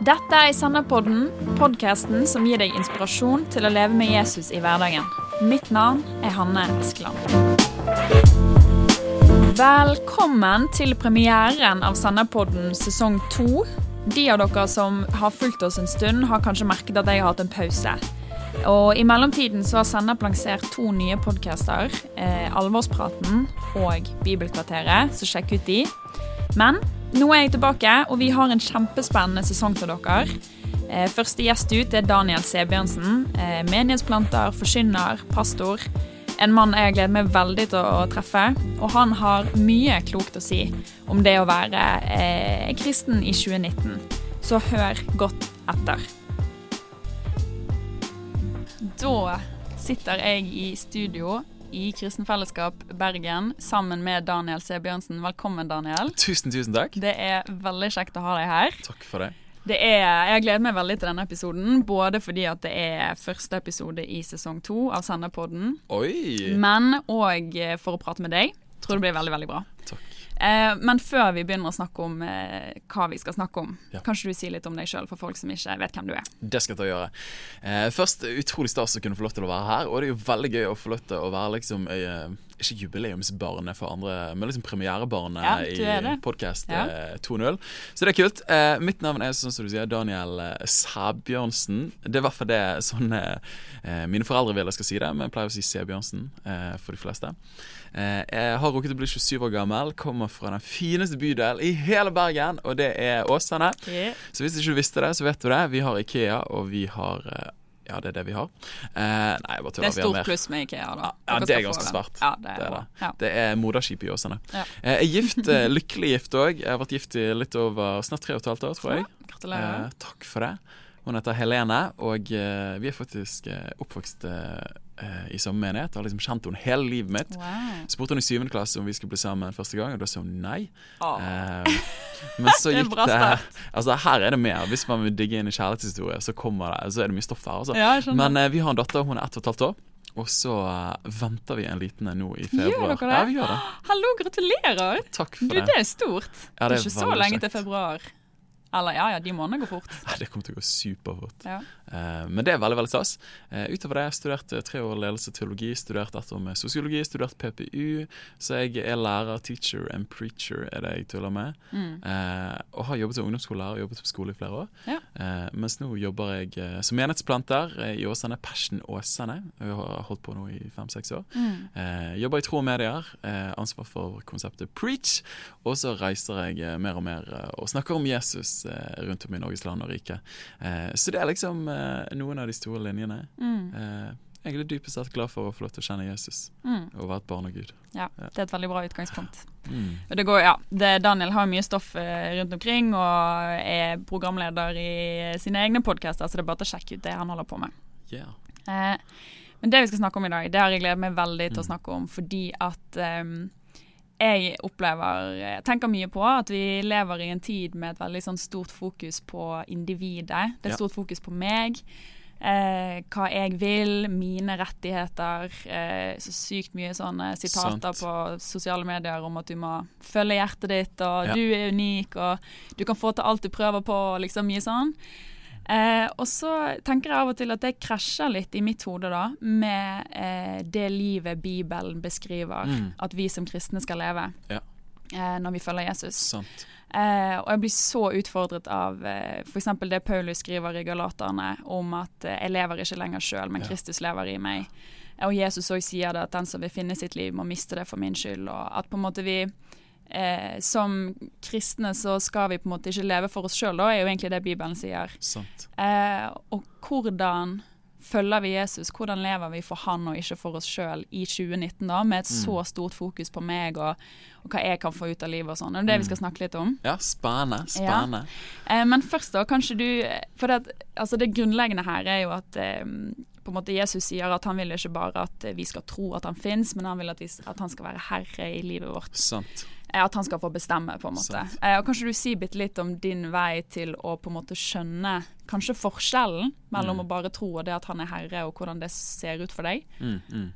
Dette er Senderpodden, podkasten som gir deg inspirasjon til å leve med Jesus i hverdagen. Mitt navn er Hanne Eskeland. Velkommen til premieren av Senderpodden sesong to. De av dere som har fulgt oss en stund, har kanskje merket at jeg har hatt en pause. Og I mellomtiden så har Sennep lansert to nye podcaster. Eh, Alvorspraten og Bibelkvarteret, så sjekk ut de. Men nå er jeg tilbake, og vi har en kjempespennende sesong til dere. Eh, første gjest ut er Daniel Sebjørnsen. Eh, menighetsplanter, forkynner, pastor. En mann jeg gleder meg veldig til å treffe. Og han har mye klokt å si om det å være eh, kristen i 2019. Så hør godt etter. Da sitter jeg i studio i Kristen Fellesskap Bergen sammen med Daniel Sebjørnsen. Velkommen, Daniel. Tusen, tusen takk. Det er veldig kjekt å ha deg her. Takk for det. Det er, jeg gleder meg veldig til denne episoden, både fordi at det er første episode i sesong to av Senderpodden, Oi! men òg for å prate med deg. Tror det blir veldig, veldig bra. Takk. Eh, men før vi begynner å snakke om eh, hva vi skal snakke om, Ja. kan du si litt om deg sjøl for folk som ikke vet hvem du er? Det skal jeg ta og gjøre. Eh, først, utrolig stas å kunne få lov til å være her. Og det er jo veldig gøy å få lov til å være liksom eh, ikke jubileumsbarnet for andre, men liksom premierebarnet Ja, i podkast Ja. eh, 2.0. Så det er kult. Eh, mitt navn er sånn som du sier, Daniel eh, Sæbjørnsen. Det er i hvert fall det sånn eh, mine foreldre vil jeg skal si det, men jeg pleier å si Sæbjørnsen eh, for de fleste. Eh, jeg har rukket å bli 27 år gammel, kommer fra den fineste bydel i hele Bergen, og det er Åsane. Så hvis ikke du visste det, så vet du det. Vi har Ikea, og vi har eh, Ja, det er det vi har. Eh, nei, jeg bare Det er stort pluss med Ikea, da. Ja, det er ganske svært. Ja, det er, Det er det. Ja. Det er moderskip i Åsane. Ja. Eh, Jeg er gift, lykkelig gift òg. Jeg har vært gift i litt over snart tre og et halvt år, tror jeg. Gratulerer. Eh, takk for det. Hun heter Helene, og vi er faktisk oppvokst eh, i samme menighet. Har liksom kjent henne hele livet mitt. Wow. Spurte hun i syvende klasse om vi skulle bli sammen første gang, og da sa hun nei. Eh, men så er gikk det, det. Altså Her er det mer. Hvis man vil digge inn i kjærlighetshistorie, så kommer det Så er det mye stoff her. Altså. Ja. Men eh, vi har en datter, hun er ett og et halvt år. Og så eh, venter vi en liten en nå i Gjør februar. dere det? Ja, vi gjør det. Hallo, gratulerer! Takk Du, for det det. er stort. Ja, det er ikke så lenge kjekt. til februar. Eller ja, ja, de månedene går fort. Ja, det kommer til å gå superfort. Ja. Eh, men det er veldig veldig stas. Eh, utover det har jeg studert eh, tre år ledelse og teologi, studert ett år med sosiologi, studert PPU. Så jeg er lærer, teacher and preacher, er det jeg tuller med. Mm. Eh, og har jobbet som ungdomsskolelærer, jobbet på skole i flere år. Ja. Eh, mens nå jobber jeg som menighetsplanter i Åsane, Passion Åsane. Jeg har holdt på nå i fem-seks år. Mm. Eh, jobber i tro og medier, ansvar for konseptet Preach. Og så reiser jeg mer og mer og snakker om Jesus eh, rundt om i Norges land og rike. Eh, så det er liksom eh, noen av de store linjene. Mm. Eh, er dypest sett glad for å få lov til å kjenne Jesus Mm. og være et barn av Gud. Ja, det er et veldig bra utgangspunkt. Mm. Det går, ja, det, Daniel har mye stoff rundt omkring og er programleder i sine egne podkaster, så det er bare å sjekke ut det han holder på med. Yeah. Eh, men det vi skal snakke om i dag, det har jeg gledet meg veldig til å Mm. snakke om, fordi at ehm, jeg opplever Jeg tenker mye på at vi lever i en tid med et veldig sånn stort fokus på individet. Det er stort fokus på meg. Eh, hva jeg vil, mine rettigheter. Eh, så sykt mye sånne sitater Sant. på sosiale medier om at du må følge hjertet ditt, og Ja. du er unik, og du kan få til alt du prøver på, og liksom mye sånn. Eh, og så tenker jeg av og til at det krasjer litt i mitt hode da, med eh, det livet Bibelen beskriver Mm. at vi som kristne skal leve Ja. eh, når vi følger Jesus. Sant. Eh, og jeg blir så utfordret av eh, f.eks. det Paulus skriver i Galaterne om at eh, jeg lever ikke lenger sjøl, men Ja. Kristus lever i meg. Og Jesus òg sier det at den som vil finne sitt liv, må miste det for min skyld. Og at på en måte vi eh, som kristne så skal vi på en måte ikke leve for oss sjøl, da, er jo egentlig det Bibelen sier. Sant. Eh, og hvordan følger vi Jesus? Hvordan lever vi for han og ikke for oss sjøl i 2019, da, med et Mm. så stort fokus på meg og, og hva jeg kan få ut av livet og sånn. Det er det vi Mm. skal snakke litt om. Ja, spennende. Spennende. Eh, men først, da, kanskje du For det, altså det grunnleggende her er jo at eh, på en måte Jesus sier at han vil ikke bare at vi skal tro at han fins, men han vil at, vi, at han skal være herre i livet vårt. Sant. Eh, At han skal få bestemme, på en måte. Eh, og Kanskje du sier bitte litt om din vei til å på en måte skjønne kanskje forskjellen mellom Mm. å bare tro og det at han er herre, og hvordan det ser ut for deg? Mm, mm.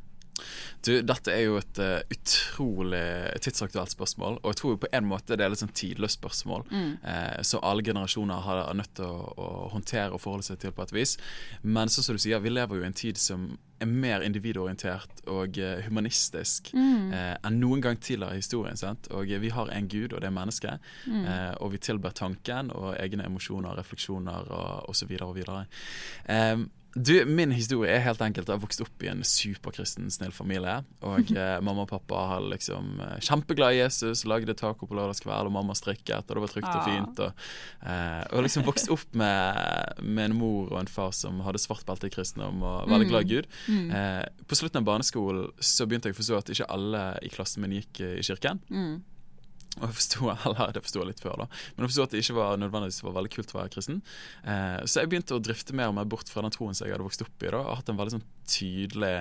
Du, dette er jo et uh, utrolig tidsaktuelt spørsmål, og jeg tror på en måte det er et sånn tidløst spørsmål mm. eh, som alle generasjoner har nødt til å, å, håndtere og forholde seg til på et vis. Men sånn som du sier, vi lever jo i en tid som er mer individorientert og uh, humanistisk mm. eh, enn noen gang tidligere i historien. Sant? Og uh, vi har en gud, og det er mennesket. Mm. Eh, og vi tilber tanken og egne emosjoner, refleksjoner og osv. og videre. Um, du, Min historie er helt enkelt Jeg har vokst opp i en superkristen, snill familie. Og eh, mamma og pappa har liksom eh, kjempeglad i Jesus, lagde taco på lørdagskveld, og mamma strikket, og det var trygt og fint. Og, eh, og liksom vokst opp med, med, en mor og en far som hadde svart belte i kristendom og veldig glad i Gud. Mm. mm. Eh, på slutten av barneskolen så begynte jeg å forstå at ikke alle i klassen min gikk i kirken. Mm. Og jeg forstod, eller det forsto jeg litt før, da. Men jeg forsto at det ikke var nødvendigvis var veldig kult å være kristen. Eh, så jeg begynte å drifte mer og mer bort fra den troen som jeg hadde vokst opp i. da, Og hatt en veldig sånn tydelig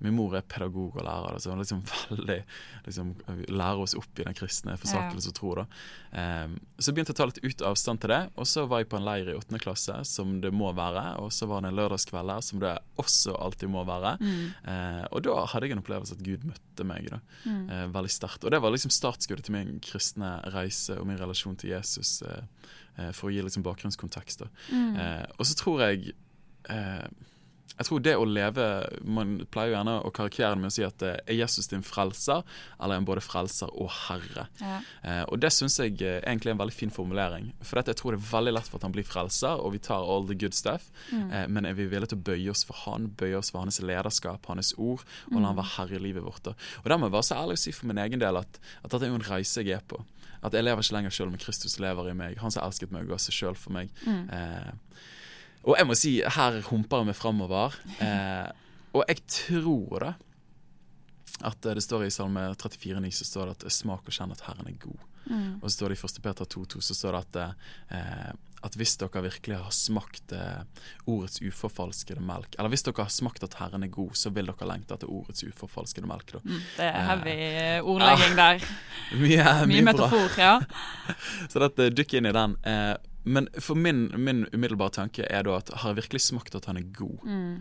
Min mor er pedagog og lærer, så hun liksom veldig liksom, lærer oss opp i den kristne forsakelse og tro. da. Um, så jeg begynte å ta litt ut avstand til det, og så var jeg på en leir i åttende klasse, som det må være. Og så var det en lørdagskveld der, som det også alltid må være. Mm. Uh, og da hadde jeg en opplevelse at Gud møtte meg da, mm. uh, veldig sterkt. Og det var liksom startskuddet til min kristne reise og min relasjon til Jesus, uh, for å gi liksom bakgrunnskontekst. da. Mm. og så tror jeg jeg tror det å leve Man pleier jo gjerne å karikere det med å si at er Jesus din frelser, eller er han både frelser og herre? Ja. Eh, og det syns jeg er egentlig er en veldig fin formulering. For jeg tror det er veldig lett for at han blir frelser, og vi tar all the good stuff. Mm. Eh, men er vi villige til å bøye oss for han, bøye oss for hans lederskap, hans ord, og la han mm. være herre i livet vårt? Da. Og der må jeg være så ærlig å si for min egen del at, at dette er jo en reise jeg er på. At jeg lever ikke lenger sjøl, men Kristus lever i meg. Han som elsket meg, og ga seg sjøl for meg. Mm. Eh, og jeg må si, her humper meg framover. Eh, og jeg tror da at det står i Salme 34,9 så står det at 'smak og kjenn at Herren er god'. Mm. Og så står det i 1. Peter 2,2 så står det at, eh, at hvis dere virkelig har smakt eh, ordets uforfalskede melk, eller hvis dere har smakt at Herren er god, så vil dere lengte etter ordets uforfalskede melk. Mm, det er heavy eh, ordlegging der. mye, mye, mye metafor, ja. så dette, dykk inn i den. Eh, men for min, min, umiddelbare tanke er da at har jeg virkelig smakt at han er god, mm.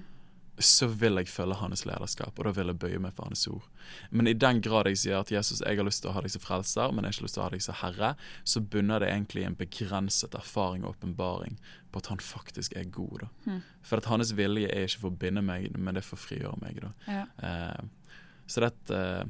så vil jeg følge hans lederskap, og da vil jeg bøye meg for hans ord. Men i den grad jeg sier at Jesus, jeg har lyst til å ha deg som frelser, men jeg har ikke lyst til å ha deg som herre, så bunner det egentlig i en begrenset erfaring og åpenbaring på at han faktisk er god. da. Mm. For at hans vilje er ikke for å binde meg, men det er for å frigjøre meg. da. Ja. Eh, så dette eh,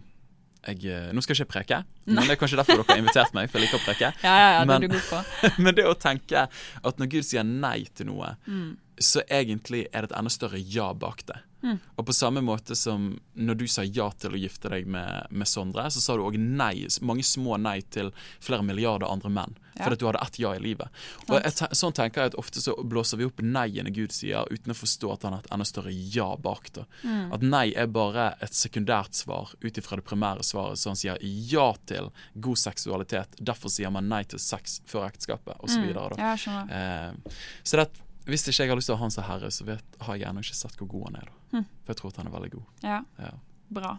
jeg, eh, nå skal jeg ikke preke, men det er kanskje derfor dere har invitert meg. For jeg liker å preke ja, ja, ja, men, det men, det å tenke at når Gud sier nei til noe, mm. så egentlig er det et enda større ja bak det. Mm. Og på samme måte som når du sa ja til å gifte deg med, med Sondre, så sa du òg nei, mange små nei til flere milliarder andre menn. Ja. at du hadde ett ja i livet. Og jeg, Sånn tenker jeg at Ofte så blåser vi opp nei-ene Gud sier, uten å forstå at han har et enda større ja bak det. Mm. At nei er bare et sekundært svar ut ifra det primære svaret. Så han sier ja til god seksualitet. Derfor sier man nei til sex før ekteskapet, osv. Mm. Ja, eh, så det, hvis ikke jeg har lyst til å ha han som herre, så vet, har jeg ennå ikke sett hvor god han er. da Mm. For jeg tror at han er veldig god. Ja, ja. bra.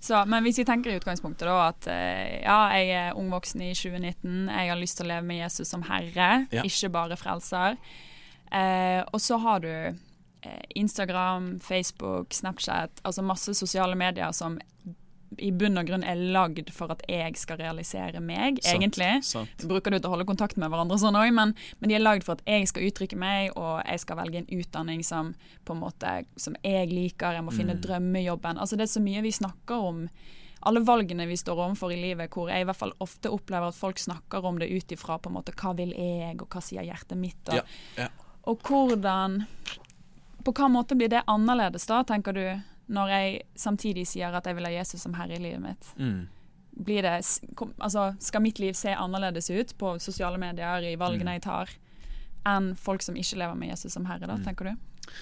Så, men hvis vi tenker i utgangspunktet da at eh, ja, jeg er ung voksen i 2019, jeg har lyst til å leve med Jesus som herre, ja. ikke bare frelser. Eh, og så har du eh, Instagram, Facebook, Snapchat, altså masse sosiale medier som i bunn og grunn er lagd for at jeg skal realisere meg, sant, egentlig. Sant. bruker det til å holde kontakt med hverandre og sånn òg, men, men, de er lagd for at jeg skal uttrykke meg, og jeg skal velge en utdanning som på en måte som jeg liker, jeg må finne mm. drømmejobben. Altså Det er så mye vi snakker om. Alle valgene vi står overfor i livet, hvor jeg i hvert fall ofte opplever at folk snakker om det ut ifra på en måte hva vil jeg, og hva sier hjertet mitt, og, ja, ja. og hvordan På hva måte blir det annerledes da, tenker du? Når jeg samtidig sier at jeg vil ha Jesus som herre i livet mitt? Mm. Blir det, altså, skal mitt liv se annerledes ut på sosiale medier, i valgene mm. jeg tar, enn folk som ikke lever med Jesus som herre, da, mm. tenker du?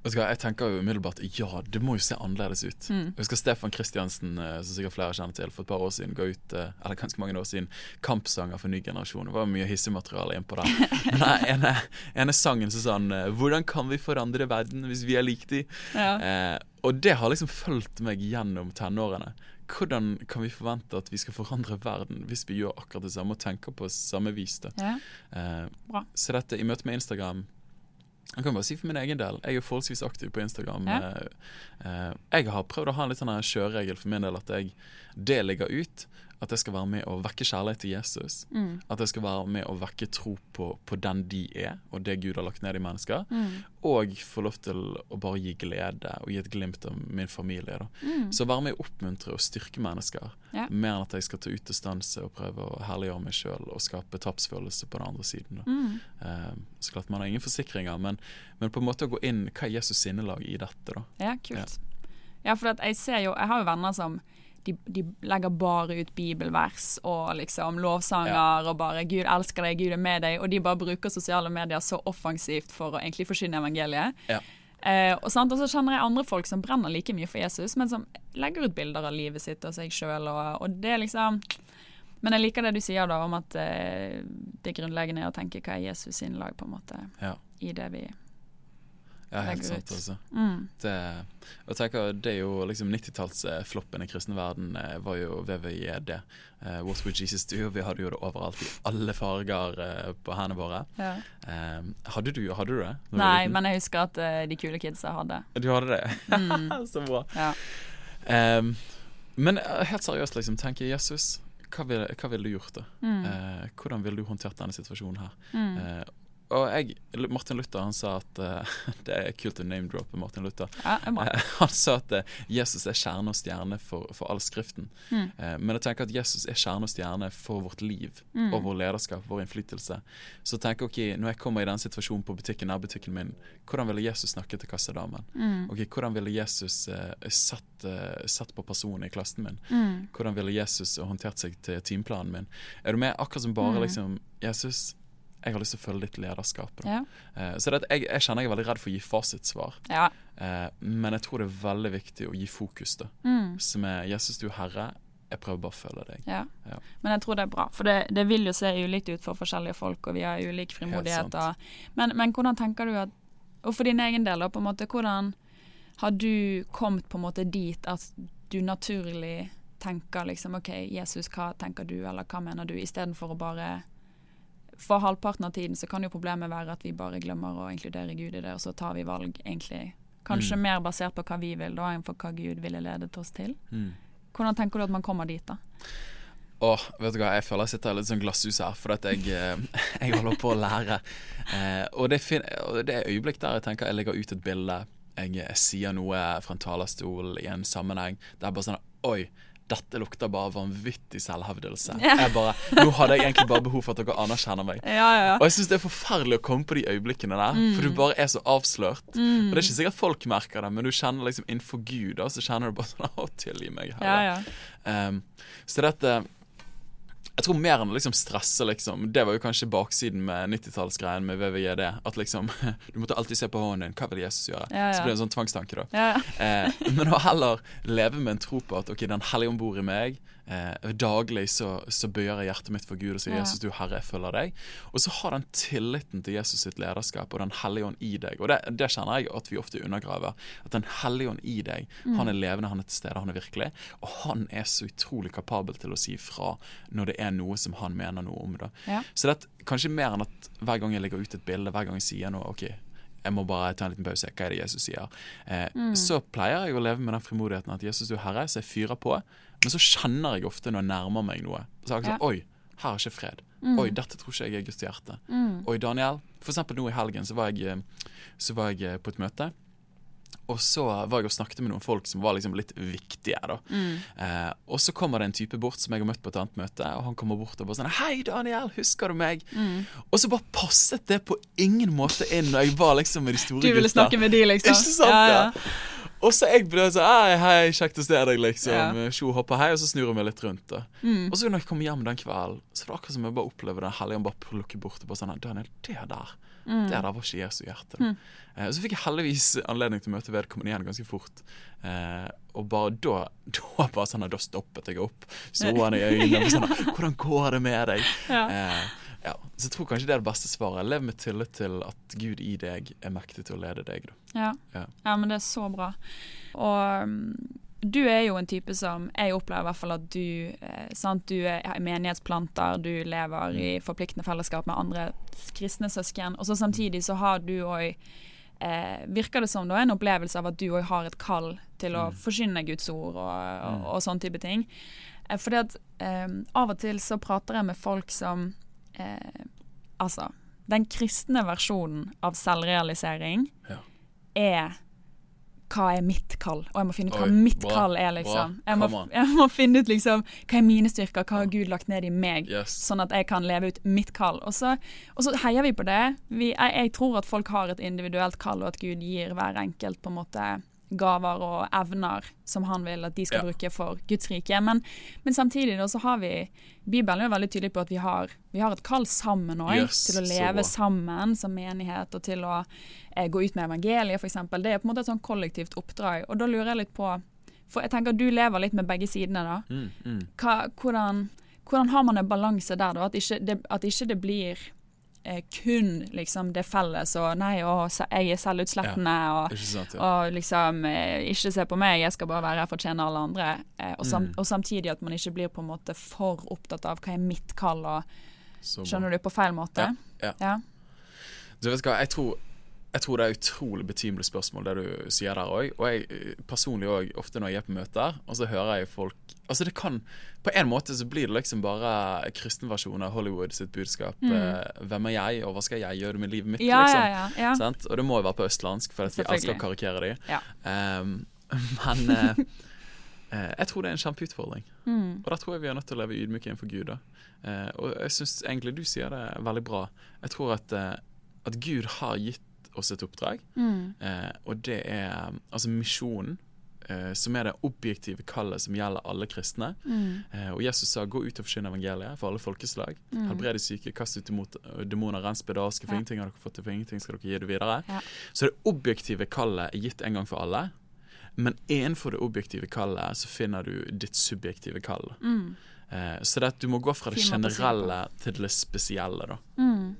Jeg tenker jo umiddelbart ja, det må jo se annerledes ut. Mm. Jeg husker Stefan Kristiansen, eh, som sikkert flere kjenner til, for et par år siden ga ut eh, eller ganske mange år siden, kampsanger for ny generasjon. Det var mye hissemateriale innpå der. Men den ene, ene sangen som sa han eh, 'Hvordan kan vi forandre verden hvis vi er lik de?' Ja. Eh, og det har liksom fulgt meg gjennom tenårene. Hvordan kan vi forvente at vi skal forandre verden hvis vi gjør akkurat det samme og tenker på samme vis? Ja. Eh, så dette i møte med Instagram Jeg kan bare si for min egen del. Jeg er forholdsvis aktiv på Instagram. Ja. Eh, eh, jeg har prøvd å ha en litt sånn kjøreregel for min del at jeg det ligger ut at jeg skal være med å vekke kjærlighet til Jesus. Mm. At jeg skal være med å vekke tro på, på den de er, og det Gud har lagt ned i mennesker. Mm. Og få lov til å bare gi glede og gi et glimt av min familie. Mm. Så være med å oppmuntre og styrke mennesker, Ja. mer enn at jeg skal ta ut og prøve å herliggjøre meg sjøl og skape tapsfølelse på den andre siden. Eh, så klart Man har ingen forsikringer, men, men på en måte å gå inn Hva er Jesus sinnelag i dette? da? Ja, kult. Ja, for at jeg ser jo Jeg har jo venner som de, de legger bare ut bibelvers og liksom lovsanger og bare 'Gud elsker deg, Gud er med deg', og de bare bruker sosiale medier så offensivt for å egentlig forsyne evangeliet. Ja. Eh, og, sant? og så kjenner jeg andre folk som brenner like mye for Jesus, men som legger ut bilder av livet sitt og seg sjøl, og, og det er liksom Men jeg liker det du sier da om at eh, det grunnleggende er å tenke hva er Jesus sin lag, på en måte, Ja, i det vi ja helt sant. altså mm. det, og tenker, det er jo liksom 90-tallsfloppen i kristen verden eh, var jo VVJD. Uh, What Would Jesus Do? Vi hadde jo det overalt i alle farger uh, på hendene våre. ja. Um, hadde, du, hadde du det? Nei, men jeg husker at uh, de kule kidsa hadde. Du hadde det? Mm. Så bra. Ja. Um, men eh, helt seriøst, liksom, tenker Jesus, hva ville hva ville du gjort da? Mm. Eh, hvordan ville du håndtert denne situasjonen her? Mm. Eh, og jeg, Martin Luther han sa at uh, Det er kult å name-droppe Martin Luther. Ja. Eh, han sa at uh, Jesus er kjerne og stjerne for, for all Skriften. Mm. Men jeg tenker at Jesus er kjerne og stjerne for vårt liv Mm. og vår lederskap, vår innflytelse. Så tenk ok, når jeg kommer i den situasjonen på butikken, nærbutikken min, hvordan ville Jesus snakke til kassedamen? Mm. Ok, Hvordan ville Jesus satt, satt på personen i klassen min? Mm. Hvordan ville Jesus håndtert seg til timeplanen min? Er du med? Akkurat som bare Mm. liksom Jesus, jeg har lyst til å følge ditt lederskap. Ja. Uh, så det, jeg, jeg kjenner jeg er veldig redd for å gi fasitsvar. ja. Uh, men jeg tror det er veldig viktig å gi fokus, da. Mm. Som er Jesus, du er Herre. Jeg prøver bare å følge deg. ja. Ja. Men jeg tror det er bra, for det, det vil jo se ulikt ut for forskjellige folk, og vi har ulik frimodighet. Men, men hvordan tenker du at Og for din egen del, da, på en måte, hvordan har du kommet på en måte dit at du naturlig tenker liksom OK, Jesus, hva tenker du, eller hva mener du, istedenfor å bare For halvparten av tiden så kan jo problemet være at vi bare glemmer å inkludere Gud i det, og så tar vi valg egentlig kanskje Mm. mer basert på hva vi vil, da, enn for hva Gud ville ledet oss til. Mm. Hvordan tenker du at man kommer dit, da? Åh, vet du hva, Jeg føler jeg sitter i litt sånn glasshus her, for at jeg, eh, jeg holder på å lære. Eh, og, det og det er øyeblikk der jeg tenker jeg legger ut et bilde. Jeg, jeg sier noe fra en talerstol i en sammenheng. Det er bare sånn Oi, dette lukter bare vanvittig selvhevdelse. Ja. Jeg bare, Nå hadde jeg egentlig bare behov for at dere anerkjenner meg. Ja, ja, ja. Og jeg syns det er forferdelig å komme på de øyeblikkene der, for du bare er så avslørt. Mm. Og det er ikke sikkert folk merker det, men du kjenner liksom innenfor Gud, da, så kjenner du bare sånn Å, tilgi meg, Herre. Ja, ja. Um, så dette Jeg tror mer enn å liksom stresse, liksom. Det var jo kanskje baksiden med 90-tallsgreien med VVJD. At liksom Du måtte alltid se på hånden din. Hva vil Jesus gjøre? Ja, ja. Så blir det en sånn tvangstanke, da. ja. Eh, men å heller leve med en tro på at ok, Den hellige om bord i meg. Eh, daglig så, så bøyer jeg hjertet mitt for Gud og sier Ja. Jesus, du Herre, jeg følger deg. Og så har den tilliten til Jesus sitt lederskap og Den hellige ånd i deg. Og det, det kjenner jeg at vi ofte undergraver. At Den hellige ånd i deg, Mm. han er levende, han er til stede, han er virkelig. Og han er så utrolig kapabel til å si fra når det er noe som han mener noe om. det. Ja. Så det er kanskje mer enn at hver gang jeg legger ut et bilde, hver gang jeg sier noe, ok, jeg må bare ta en liten pause. Hva er det Jesus sier? Eh, Mm. Så pleier jeg å leve med den frimodigheten at Jesus du er Herre, så jeg fyrer på. Men så kjenner jeg ofte når jeg nærmer meg noe. Så har jeg sånn, Oi, her er ikke fred. Oi, dette tror ikke jeg er Guds hjerte. Mm. Oi, Daniel. For eksempel nå i helgen så var jeg, så var jeg eh, på et møte. Og så var jeg og snakket med noen folk som var liksom litt viktige. da Mm. eh, Og så kommer det en type bort som jeg har møtt på et annet møte, og han kommer bort og bare sånn Hei, Daniel, husker du meg? Mm. Og så bare passet det på ingen måte inn når jeg var liksom med de store Du ville gutta. snakke med de, liksom? Ikke sant, ja. Og så jeg ble sånn Hei, hei, kjekt å se deg, liksom. Ja. Sjo hopper hei, og så snur jeg meg litt rundt. da Mm. Og så når jeg kom hjem den kvelden, så var det akkurat som jeg bare opplevde den hellige bare plukker bort og bare sånn Daniel, det der, Mm. det der var ikke Jesu hjerte. Mm. Eh, så fikk jeg heldigvis anledning til å møte vedkommende igjen ganske fort. Eh, og bare da Da bare sånn, da stoppet jeg opp, så han i øynene og sånn Hvordan går det med deg? Ja. Eh, ja, så jeg tror kanskje det er det beste svaret. Lev med tillit til at Gud i deg er mektig til å lede deg. Ja. Ja. ja, men det er så bra. Og um, du er jo en type som Jeg opplever i hvert fall at du eh, sant, Du er menighetsplanter, du lever i forpliktende fellesskap med andre kristne søsken. Og så samtidig så har du òg eh, Virker det som da en opplevelse av at du òg har et kall til å forsyne Guds ord og, og, og sånne type ting. Eh, fordi at eh, av og til så prater jeg med folk som eh, Altså, den kristne versjonen av selvrealisering Ja. er hva er mitt kall? Og jeg må finne ut hva Oi, mitt bra, kall er, liksom. Jeg må, jeg må finne ut liksom hva er mine styrker, hva har Gud lagt ned i meg, Yes. sånn at jeg kan leve ut mitt kall. Og så, og så heier vi på det. Vi, jeg, jeg tror at folk har et individuelt kall, og at Gud gir hver enkelt på en måte gaver og evner som han vil at de skal Ja. bruke for Guds rike. Men, men samtidig da, så har vi Bibelen er veldig tydelig på at vi har, vi har et kall sammen òg, Yes, til å leve sammen som menighet og til å eh, gå ut med evangeliet, f.eks. Det er på en måte et sånn kollektivt oppdrag. Og da lurer jeg litt på For jeg tenker du lever litt med begge sidene, da. Mm, mm. Hva, hvordan, hvordan har man en balanse der, da? At ikke det, at ikke det blir eh, kun liksom det felles og Nei, å, jeg er selvutslettende og sant, ja. og liksom eh, Ikke se på meg, jeg skal bare være her for å tjene alle andre. Eh, og, sam Mm. og samtidig at man ikke blir på en måte for opptatt av hva er mitt kall, og skjønner du, på feil måte. Ja, ja. Du vet hva, jeg tror, jeg tror det er utrolig betimelig spørsmål, det du sier der òg. Og jeg eh, personlig òg, ofte når jeg er på møter, og så hører jeg folk Altså det kan På en måte så blir det liksom bare kristenversjon av Hollywood sitt budskap. Eh, hvem er jeg, og hva skal jeg gjøre med livet mitt? Mm. Ja, liksom. ja, ja? Og det må jo være på østlandsk, for at vi elsker å karikere de. Ehm, men eh, eh, jeg tror det er en kjempeutfordring. Mm. Og da tror jeg vi er nødt til å leve ydmyke innenfor Gud. Da. Eh, og jeg syns egentlig du sier det veldig bra. Jeg tror at, at Gud har gitt oss et oppdrag, Mm. eh, og det er altså misjonen. eh, Som er det objektive kallet som gjelder alle kristne. Mm. Eh, Og Jesus sa 'gå ut og forkynn evangeliet for alle folkeslag'. Mm. Helbred de syke, kast ut eh, demoner, rens bedarske, For Ja. ingenting har dere fått til, for ingenting skal dere gi det videre. Ja. Så det objektive kallet er gitt en gang for alle. Men innenfor det objektive kallet så finner du ditt subjektive kall. Mm. Eh, så det at du må gå fra det generelle til det spesielle. da Mm.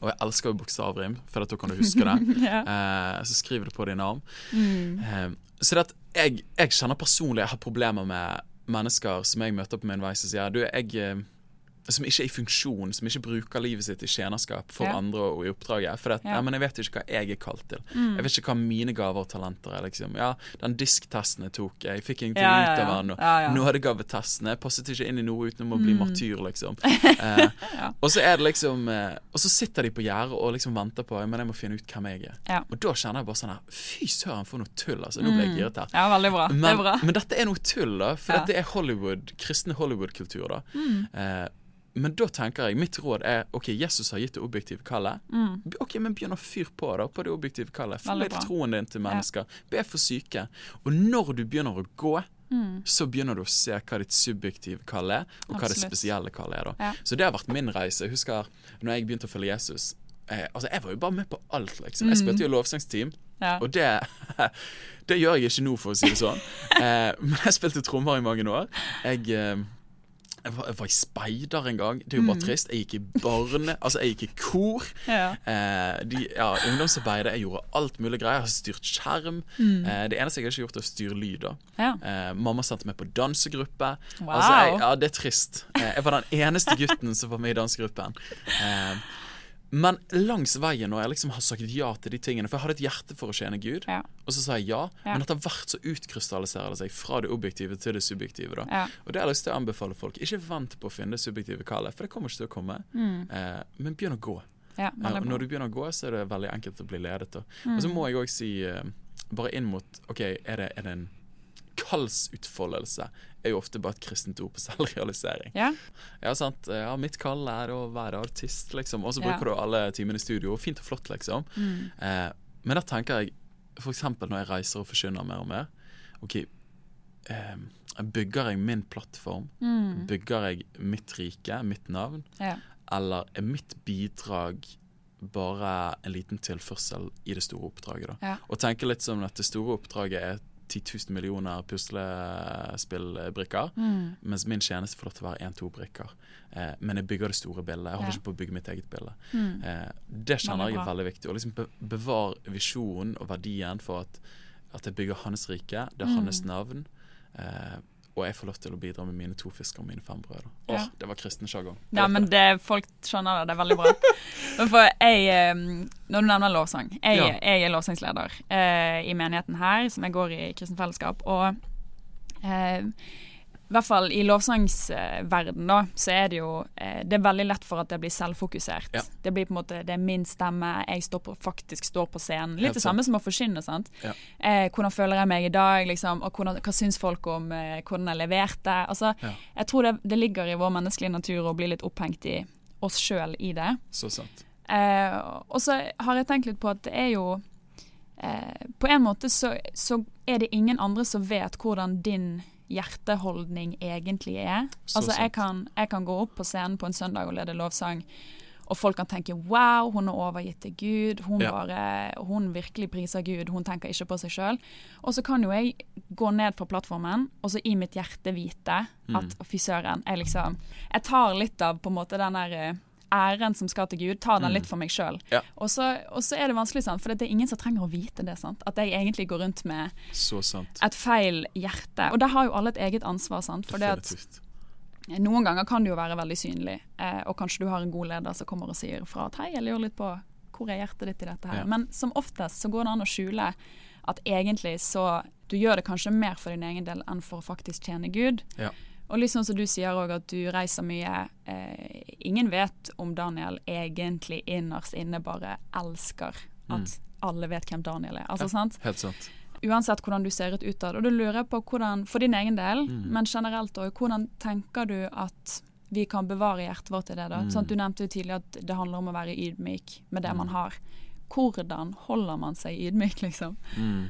Og jeg elsker jo bokstavrim, for at da kan du huske det. ja. eh, så skriver det på din arm. Mm. Eh, så det at jeg, jeg kjenner personlig jeg har problemer med mennesker som jeg møter på min vei, som sier du, jeg eh, som ikke er i funksjon, som ikke bruker livet sitt i tjenerskap for Ja. andre og i oppdraget. For at, Ja. men jeg vet jo ikke hva jeg er kalt til. Mm. Jeg vet ikke hva mine gaver og talenter er. liksom Ja, Den disktesten jeg tok, jeg fikk ingenting Ja, ut av den. Ja. Nådegavetesten, jeg passet ikke inn i noe utenom å bli Mm. martyr, liksom. Eh, Ja. Og så er det liksom eh, Og så sitter de på gjerdet og liksom venter på Men jeg må finne ut hvem jeg er. Og da kjenner jeg bare sånn her Fy søren, for noe tull, altså. Nå ble jeg Mm. giret her. Ja, veldig bra. det er bra. men dette er noe tull, da. For at er Hollywood, kristen Hollywood-kultur. da Mm. eh, Men da tenker jeg, mitt råd er OK, Jesus har gitt det objektive kallet. Mm. Ok, men Begynn å fyre på da, på det objektive kallet. Bra. troen din til mennesker. Be for syke. Og når du begynner å gå, Mm. så begynner du å se hva ditt subjektive kall er, og hva det spesielle kallet er. da Ja. Så det har vært min reise. Jeg husker når jeg begynte å følge Jesus. Eh, altså Jeg var jo bare med på alt, liksom. Jeg Mm. spilte jo lovsangsteam, Ja. og det Det gjør jeg ikke nå, for å si det sånn. Eh, men jeg spilte trommer i mange år. Jeg eh, jeg var, jeg var i speider en gang. Det er jo bare Mm. trist. Jeg gikk i barne... Altså, jeg gikk i kor. Ja. Eh, de, ja, ungdomsarbeidet. Jeg gjorde alt mulig greier. Jeg har styrt skjerm. Mm. Eh, det eneste jeg ikke har gjort, er å styre lyder. ja. eh, Mamma sendte meg på dansegruppe. Wow. Altså, jeg, ja, det er trist. Eh, jeg var den eneste gutten som var med i dansegruppen. Eh, men langs veien når jeg liksom har sagt ja til de tingene For jeg hadde et hjerte for å tjene Gud, Ja. og så sa jeg ja. Ja. Men etter hvert så utkrystalliserer det seg fra det objektive til det subjektive. Ja. Og det har jeg lyst til å anbefale folk. Ikke vent på å finne det subjektive kallet, for det kommer ikke til å komme. Mm. Eh, men begynn å gå. ja. Eh, og når du begynner å gå, så er det veldig enkelt å bli ledet. Mm. Og så må jeg òg si, eh, bare inn mot OK, er det, er det en kallsutfoldelse? Er jo ofte bare et kristent ord på selvrealisering. Ja. Ja, sant. Ja, mitt kall er å være artist, liksom. Og så Ja. bruker du alle timene i studio. Fint og flott, liksom. Mm. Eh, men da tenker jeg, eksempel når jeg reiser og forsyner mer og mer OK, eh, bygger jeg min plattform? Mm. Bygger jeg mitt rike, mitt navn? Ja. Eller er mitt bidrag bare en liten tilførsel i det store oppdraget? da? Ja. Og tenke litt som at det store oppdraget er 10 000 millioner puslespillbrikker, Mm. mens min tjeneste får lov til å være én-to brikker. Eh, men jeg bygger det store bildet. Jeg holder Ja. ikke på å bygge mitt eget bilde. Mm. Eh, det kjenner jeg er veldig viktig. Å liksom be bevare visjonen og verdien for at, at jeg bygger hans rike, det er Mm. hans navn. Eh, og jeg får lov til å bidra med mine to fisker og mine fem brød. da. Åh, Ja. det var kristen sjargong. Ja, men det, folk skjønner det. Det er veldig bra. Men For jeg, eh, når du nevner lovsang Jeg, Ja. jeg er lovsangsleder eh, i menigheten her, som jeg går i kristen fellesskap. Og eh, i hvert fall i lovsangsverden da, så er det jo eh, Det er veldig lett for at det blir selvfokusert. Ja. Det blir på en måte Det er min stemme, jeg står på, faktisk står på scenen. Litt det samme som å forkynne. sant? Ja. Eh, hvordan føler jeg meg i dag, liksom, og hvordan, hva syns folk om eh, hvordan jeg leverte? Altså, Ja. Jeg tror det, det ligger i vår menneskelige natur å bli litt opphengt i oss sjøl i det. Så sant. Eh, og så har jeg tenkt litt på at det er jo eh, På en måte så, så er det ingen andre som vet hvordan din hjerteholdning egentlig er. Så altså jeg kan, jeg kan gå opp på scenen på en søndag og lede lovsang, og folk kan tenke 'wow, hun er overgitt til Gud', hun, Ja. bare, hun virkelig priser Gud, hun tenker ikke på seg sjøl. Og så kan jo jeg gå ned fra plattformen og så i mitt hjerte vite Mm. at fy søren, jeg liksom Jeg tar litt av på en måte den der eh, æren som skal til Gud, ta den Mm. litt for meg sjøl. Ja. Og, så- og så er det vanskelig, sant? for det er ingen som trenger å vite det. sant? At jeg egentlig går rundt med Så sant. et feil hjerte. Og der har jo alle et eget ansvar. sant? For det at noen ganger kan det jo være veldig synlig, eh, og kanskje du har en god leder som kommer og sier fra at hei, jeg lurer litt på hvor er hjertet ditt i dette her. Ja. Men som oftest så går det an å skjule at egentlig så Du gjør det kanskje mer for din egen del enn for å faktisk tjene Gud. Ja. Og litt sånn som du sier òg, at du reiser mye. Eh, ingen vet om Daniel egentlig innerst inne bare elsker at alle vet hvem Daniel er. Altså, Mm. Ja. sant? Helt sant. uansett hvordan du ser ut utad. Og da lurer jeg på hvordan, for din egen del, Mm. men generelt òg, hvordan tenker du at vi kan bevare hjertet vårt i det? da? Mm. Sånn, du nevnte jo tidligere at det handler om å være ydmyk med det Mm. man har. Hvordan holder man seg ydmyk, liksom? Mm.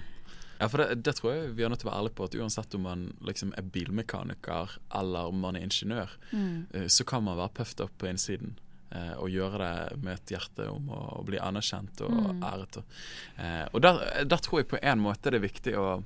Ja, for det, det tror jeg vi er nødt til å være ærlige på, at uansett om man liksom er bilmekaniker eller om man er ingeniør, mm. så kan man være puffed up på innsiden. eh, og gjøre det med et hjerte om å, å bli anerkjent og Mm. æret. Og, eh, og der, der tror jeg på en måte det er viktig å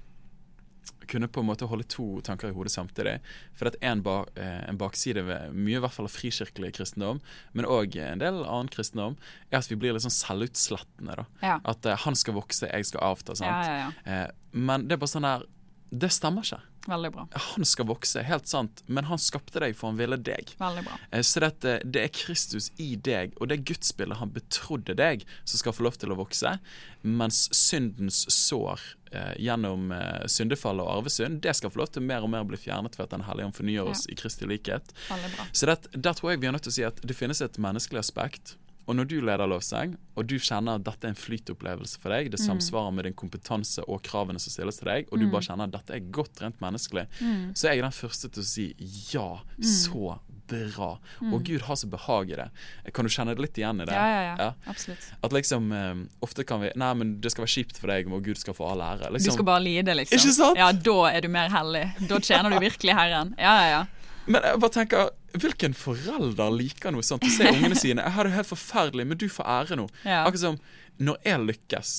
kunne på en måte holde to tanker i hodet samtidig. For at en, ba, eh, en bakside ved mye i hvert fall av frikirkelig kristendom, men òg en del annen kristendom, er at vi blir litt sånn selvutslettende. da. Ja. At uh, han skal vokse, jeg skal avta. sant? Ja, ja. Eh, men det er bare sånn der Det stemmer ikke. Veldig bra. Han skal vokse, helt sant, men han skapte deg for han ville deg. Veldig bra. Eh, Så dette, det er Kristus i deg, og det gudsbildet han betrodde deg, som skal få lov til å vokse, mens syndens sår eh, gjennom eh, syndefallet og arvesynd, det skal få lov til mer og mer å bli fjernet ved at Den hellige ånd fornyer oss i Kristi likhet. Veldig bra. Så det, der tror jeg vi er nødt til å si at det finnes et menneskelig aspekt. Og når du leder lovsang, og du kjenner at dette er en flytopplevelse for deg, det samsvarer med din kompetanse og kravene som stilles til deg, og du bare kjenner at dette er godt rent menneskelig, så er jeg den første til å si ja, så bra. Og Gud har så behag i det. Kan du kjenne det litt igjen i det? Ja, ja, ja. Ja. Absolutt. At liksom eh, Ofte kan vi Nei, men det skal være kjipt for deg, og Gud skal få all ære. Du Liksom. skal bare lide, liksom. Ikke sant? Ja, da er du mer hellig. Da tjener du virkelig Herren. Ja, ja, ja. Men jeg bare tenker Hvilken forelder liker noe sånt? Å se ungene sine Jeg har det helt forferdelig, men du får ære nå. Ja. Akkurat som når jeg lykkes,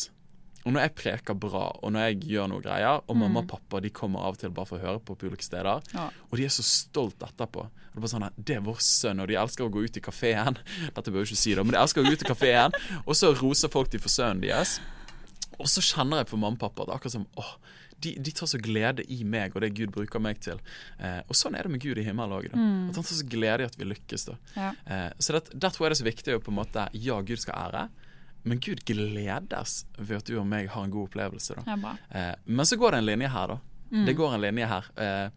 og når jeg preker bra, og når jeg gjør noe greier, og mamma og pappa de kommer av og til bare for å høre på på ulike steder, Mm. Ja. og de er så stolt etterpå. Og Det er bare sånn det er vår sønn, og de elsker å gå ut i kafeen. Dette bør jeg ikke si, da, men de elsker å gå ut i kafeen, og så roser folk de for sønnen deres. Og så kjenner jeg på mamma og pappa at det er akkurat som åh, de, de tar så glede i meg og det Gud bruker meg til. Eh, og sånn er det med Gud i himmelen òg. At han tar så glede i at vi lykkes. da. Ja. Eh, så det, der tror jeg det er så viktig å på en måte Ja, Gud skal ære, men Gud gledes ved at du og meg har en god opplevelse. da. Ja. Eh, men så går det en linje her, da. Mm. Det går en linje her. Eh,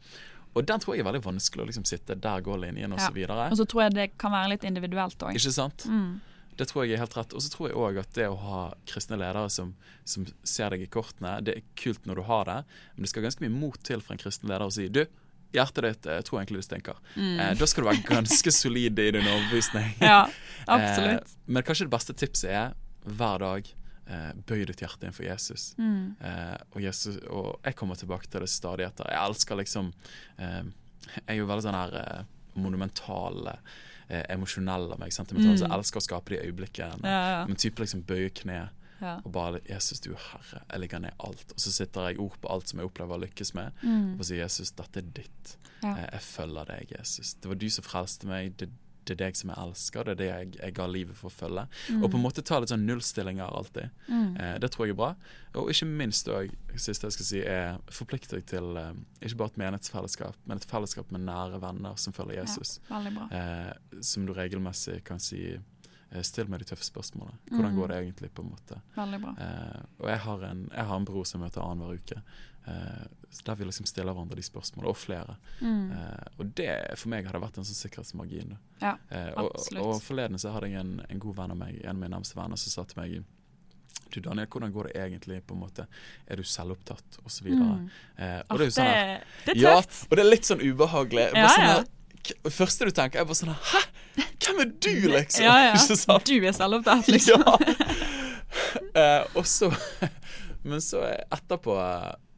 og den tror jeg er veldig vanskelig å liksom sitte Der går linjen, og Ja. så videre. Og så tror jeg det kan være litt individuelt òg. Ikke sant? Mm. Det tror jeg er helt rett. Og så tror jeg òg at det å ha kristne ledere som, som ser deg i kortene, det er kult når du har det, men det skal ganske mye mot til for en kristen leder å si du, hjertet ditt eh, jeg tror egentlig det stinker. Eh, da skal du være ganske solid i din overbevisning. Mm. Ja, absolutt. Eh, men kanskje det beste tipset er hver dag eh, bøy ditt hjerte inn for Jesus. Mm. Eh, og Jesus. Og jeg kommer tilbake til det stadig etter. Jeg elsker liksom eh, Jeg er jo veldig sånn her monumental, eh, emosjonell av meg. Sentimental. Så jeg elsker å skape de øyeblikkene. Mm. Ja, ja. Men type liksom bøye kne og bare Jesus, du er herre. Jeg legger ned alt. Og så sitter jeg ord på alt som jeg opplever å lykkes med, Mm. og sier Jesus, dette er ditt. Eh, Jeg følger deg, Jesus. Det var du som frelste meg. Det er det er deg som jeg elsker, det er det jeg, jeg ga livet for å følge. Mm. Og på en måte ta litt sånn nullstillinger alltid. Eh, det tror jeg er bra. Og ikke minst òg, siste jeg skal si, er forplikt deg til eh, ikke bare et menighetsfellesskap, men et fellesskap med nære venner som følger Jesus. Ja, veldig bra. Eh, som du regelmessig kan si Still meg de tøffe spørsmålene. Hvordan Mm. går det egentlig? på en måte Veldig bra. Eh, og jeg har, en, jeg har en bror som møter annenhver uke. Eh, der vi liksom stiller hverandre de spørsmålene, og flere. Mm. Eh, og det for meg har det vært en sånn sikkerhetsmargin. Ja, Eh, og, og forleden så hadde jeg en, en god venn av meg, en av mine nærmeste venner, som sa til meg Du Daniel, hvordan går det egentlig? på en måte? Er du selvopptatt? Og så videre. Mm. Eh, og det er jo sånn her, det, det er ja, og det er litt sånn ubehagelig. Bare Ja, sånn ja. Det første du tenker, er bare sånn Hæ? Hvem er du, liksom? Ja, ja. Ikke sant? Du er selvopptatt, liksom. Ja. eh, og så Men så etterpå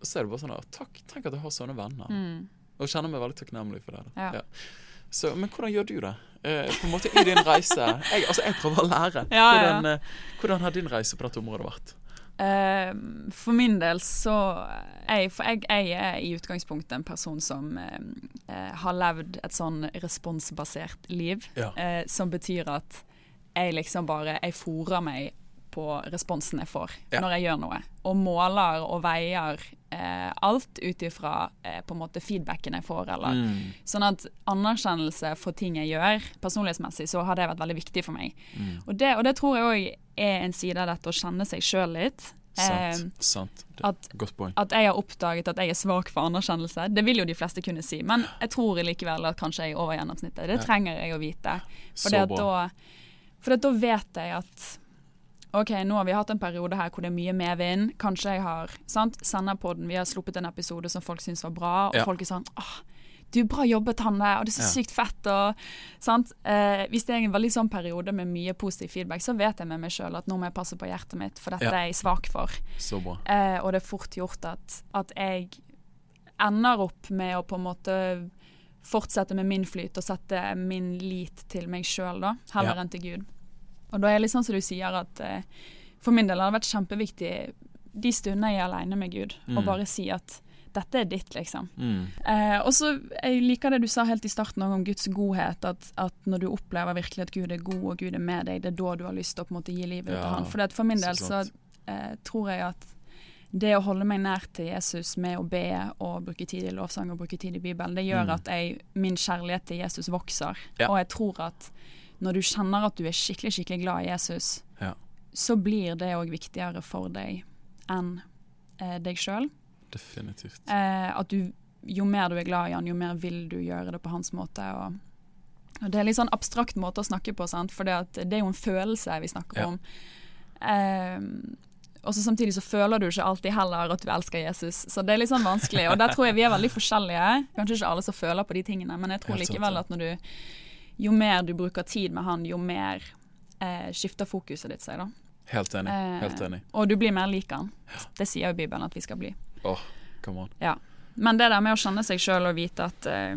så er det bare sånn Takk, tenk at jeg har sånne venner. Mm. Og kjenner meg veldig takknemlig for det. da. Ja. Så, men hvordan gjør du det? Eh, på en måte I din reise Jeg, altså, jeg prøver å lære. Ja, ja. Hvordan, eh, hvordan har din reise på dette området vært? Eh, for min del så jeg, For jeg, jeg er i utgangspunktet en person som eh, eh, har levd et sånn responsbasert liv. Ja. som betyr at jeg liksom bare Jeg fòrer meg på responsen jeg får Ja. når jeg gjør noe. Og måler og veier alt ut ifra eh, på en måte feedbacken jeg får. Eller. Mm. Sånn at anerkjennelse for ting jeg gjør, personlighetsmessig, så har det vært veldig viktig for meg. Mm. Og det, og det tror jeg òg er en side av dette å kjenne seg sjøl litt. Sant. sant. Eh, at-. At jeg har oppdaget at jeg er svak for anerkjennelse. Det vil jo de fleste kunne si, men jeg tror likevel at kanskje jeg er over gjennomsnittet. Det trenger jeg å vite. Da, for da vet jeg at OK, nå har vi hatt en periode her hvor det er mye medvind. Kanskje jeg har sant? Senderpodden, vi har sluppet en episode som folk syns var bra, og Ja. folk er sånn åh, du, bra jobbet, Hanne, og det er så Ja. sykt fett. Og, sant? Eh, hvis det er en veldig sånn periode med mye positiv feedback, så vet jeg med meg sjøl at nå må jeg passe på hjertet mitt, for dette Ja. er jeg svak for. Så bra. Eh, og det er fort gjort at, at jeg ender opp med å på en måte fortsette med min flyt og sette min lit til meg sjøl, da, heller Ja. enn til Gud. Og da er det litt sånn som du sier, at eh, for min del har det vært kjempeviktig de stundene jeg er aleine med Gud, Mm. bare si at dette er ditt, liksom. Mm. Eh, og så Jeg liker det du sa helt i starten om Guds godhet. At, at når du opplever virkelig at Gud er god og Gud er med deg, det er da du har lyst til å på en måte gi livet Ja, til han. For for min del så så eh, tror jeg at det å holde meg nær til Jesus med å be og bruke tid i lovsang og bruke tid i Bibelen, det gjør Mm. at jeg, min kjærlighet til Jesus vokser. Ja. Og jeg tror at når du kjenner at du er skikkelig skikkelig glad i Jesus, Ja. så blir det òg viktigere for deg enn eh, deg sjøl. Definitivt. Eh, at du, jo mer du er glad i han, jo mer vil du gjøre det på hans måte. Og, og Det er en litt sånn abstrakt måte å snakke på, sant? for det, er jo en følelse vi snakker Ja. om. Eh, og så Samtidig så føler du ikke alltid heller at du elsker Jesus, så det er litt sånn vanskelig. Og der tror jeg vi er veldig forskjellige. Kanskje ikke alle som føler på de tingene, men jeg tror likevel at når du jo mer du bruker tid med han, jo mer eh, skifter fokuset ditt seg. da. Helt enig. Eh, Helt enig. Og du blir mer lik han. Det sier jo Bibelen at vi skal bli. Oh, come on. Ja. Men det der med å kjenne seg sjøl og vite at eh,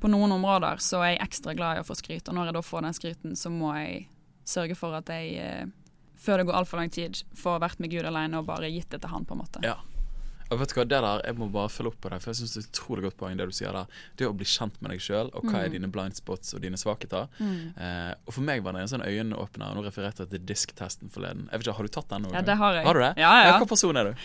på noen områder så er jeg ekstra glad i å få skryt, og når jeg da får den skryten, så må jeg sørge for at jeg, eh, før det går altfor lang tid, får vært med Gud alene og bare gitt det til han, på en måte. Ja. Og vet du hva, det der, Jeg må bare følge opp på det, for jeg synes det er et utrolig godt poeng det du sier der. Det å bli kjent med deg sjøl, og hva er dine blind spots og dine svakheter. Eh, og For meg var det en sånn øyeåpner. Nå refererte jeg til disktesten forleden. Jeg vet ikke, Har du tatt den? nå? Ja, det har jeg. Har du det? Ja, ja. Hvilken person er du?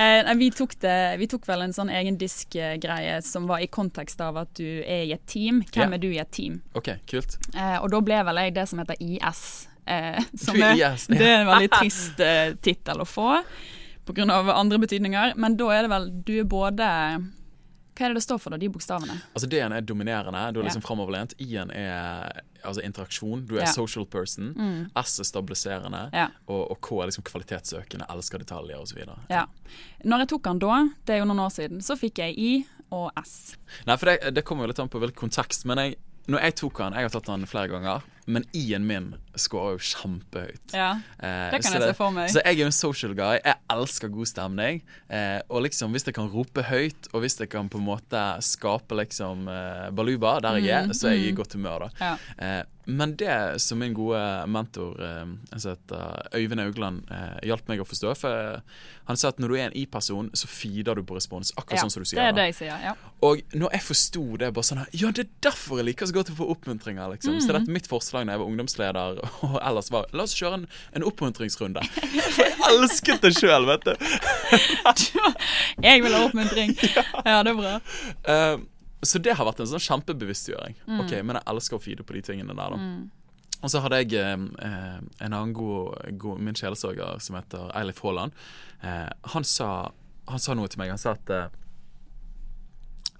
Eh, vi, tok det, vi tok vel en sånn egen diskgreie som var i kontekst av at du er i et team. Hvem yeah. er du i et team? OK, kult. Eh, og da ble vel jeg det som heter IS. Eh, er yes, IS, Det er en veldig trist eh, tittel å få, pga. andre betydninger. Men da er det vel Du er både Hva er det det står for, da? De bokstavene? Altså D-en er dominerende, du er liksom Ja. framoverlent. I-en er altså interaksjon, du er Ja. social person. S er stabiliserende, Ja. og, og K er liksom kvalitetssøkende, elsker detaljer osv. ja. Når jeg tok den da, det er jo noen år siden, så fikk jeg I og S. Nei, for det, det kommer jo litt an på hvilken kontekst, men jeg, når jeg tok den Jeg har tatt den flere ganger. Men I-en min scorer jo kjempehøyt. Ja, Eh, det kan jeg se for meg. Så jeg er jo en social guy. Jeg elsker god stemning. Eh, og liksom hvis jeg kan rope høyt, og hvis jeg kan på en måte skape liksom eh, baluba der jeg er, Mm, så er jeg i mm. godt humør, da. Ja. Eh, men det som min gode mentor heter Øyvind Augland hjalp meg å forstå For han sa at når du er en I-person, så feeder du på respons. Akkurat Ja, sånn som du sier. det er det jeg sier. ja. Og når jeg forsto det, bare sånn Ja, det er derfor jeg liker så godt å få oppmuntringer, liksom. Så dette er mitt forslag da jeg var ungdomsleder og ellers var La oss kjøre en, en oppmuntringsrunde. For jeg elsket det sjøl, vet du. Jeg vil ha oppmuntring. Ja, det er bra. Uh, så det har vært en sånn kjempebevisstgjøring. Mm. Ok, Men jeg elsker å feede på de tingene der, da. Og så hadde jeg eh, eh, en annen god, god min kjælesorger som heter Eilif Haaland. Eh, han, sa, han sa noe til meg. Han sa at eh,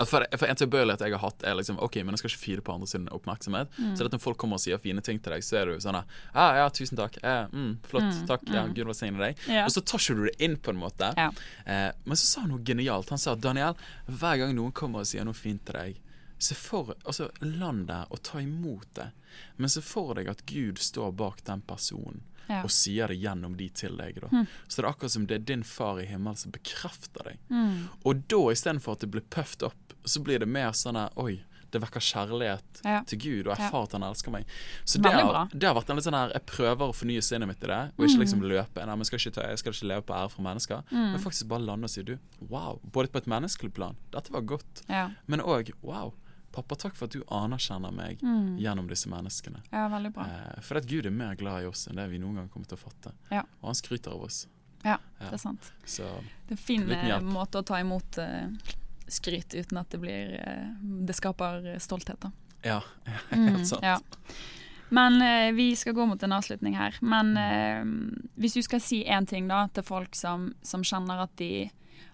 for, for en tilbøyelighet jeg har hatt, er liksom OK, men jeg skal ikke fire på andre sin oppmerksomhet. Så at når folk kommer og sier fine ting til deg, så er du sånn ah, Ja, tusen takk. Eh, mm, flott. Takk. Ja, Gud velsigne deg. Ja. Og så tar ikke du det inn, på en måte. Ja. Eh, men så sa han noe genialt. Han sa Daniel, hver gang noen kommer og sier noe fint til deg, se for altså land der og ta imot det. Men se for deg at Gud står bak den personen Ja. og sier det gjennom de til deg. Hm. Så det er akkurat som det er din far i himmelen som bekrefter deg. Mm. Og da istedenfor at det blir puffed opp, så blir det mer sånn Oi, det vekker kjærlighet Ja. til Gud, og jeg erfarer at han elsker meg. Så det har, det har vært en litt sånn her Jeg prøver å fornye sinnet mitt i det, og ikke liksom løpe. Nei, men skal ikke ta, jeg skal ikke leve på ære for mennesker. Mm. Men faktisk bare lande og si du, wow. Både på et menneskelig plan. Dette var godt. Ja. Men òg wow. Pappa, takk for at du anerkjenner meg Mm. gjennom disse menneskene. ja, veldig bra. Eh, for at Gud er mer glad i oss enn det vi noen gang kommer til å fatte. Ja. Og han skryter av oss. Ja, det er sant. Så Det er en fin eh, måte å ta imot uh, skryt uten at det blir uh, Det skaper stolthet, da. ja, Mm, helt sant. ja. Men uh, vi skal gå mot en avslutning her. Men hvis du skal si én ting da til folk som, som kjenner at de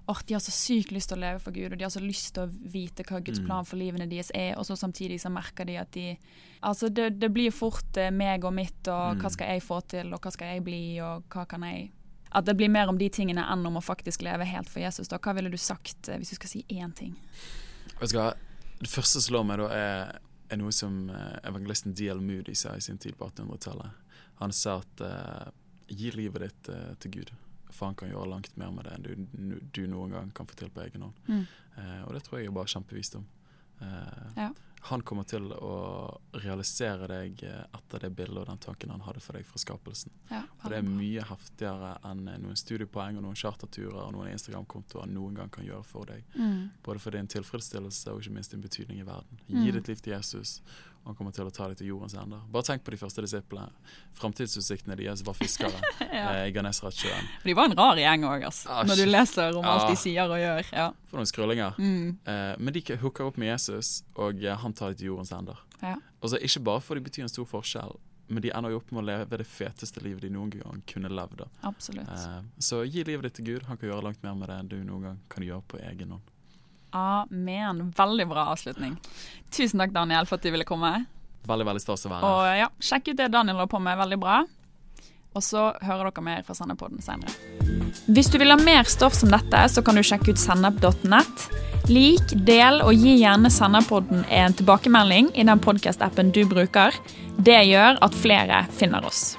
Åh, de har så sykt lyst til å leve for Gud, og de har så lyst til å vite hva Guds Mm. plan for livene deres er, og så samtidig så merker de at de Altså, det, det blir fort eh, meg og mitt, og Mm. hva skal jeg få til, og hva skal jeg bli, og hva kan jeg At det blir mer om de tingene enn om å faktisk leve helt for Jesus. da. Hva ville du sagt eh, hvis du skal si én ting? Vet du hva? Det første som slår meg, da, er, er noe som eh, evangelisten D.L. Moody sa i sin tid på 1800-tallet. Han sa at uh, gi livet ditt uh, til Gud, for han kan gjøre langt mer med det enn du, du noen gang kan få til på egen hånd. Mm. Eh, og det tror jeg er bare kjempevisdom. Eh, Ja. Han kommer til å realisere deg eh, etter det bildet og den tanken han hadde for deg fra skapelsen. Ja, og det er mye heftigere enn eh, noen studiepoeng og noen charterturer og noen Instagram-kontoer noen gang kan gjøre for deg. Mm. Både for din tilfredsstillelse og ikke minst din betydning i verden. Gi Mm. ditt liv til Jesus, han kommer til å ta deg til jordens ender. Bare tenk på de første disiplene. Framtidsutsiktene deres var fiskere Ja. eh, i Ganesratsjøen. De var en rar gjeng òg, altså. Ah, Når du leser om alt Ah. de sier og gjør. Ja. For noen skrullinger. Mm. Eh, men de hooker opp med Jesus, og eh, han tar dem til jordens ender. Ja. Og så Ikke bare for de betyr en stor forskjell, men de ender jo opp med å leve det feteste livet de noen gang kunne levd. Absolutt. Eh, så gi livet ditt til Gud. Han kan gjøre langt mer med det enn du noen gang kan gjøre på egen hånd. Amen. Veldig bra avslutning. Tusen takk, Daniel, for at du ville komme. Veldig veldig stas å være her. Og ja, Sjekk ut det Daniel holder på med. Veldig bra. Og så hører dere mer fra Sennepodden senere. Hvis du vil ha mer stoff som dette, så kan du sjekke ut sennep.nett. Lik, del og gi gjerne Sennepodden en tilbakemelding i den podkast-appen du bruker. Det gjør at flere finner oss.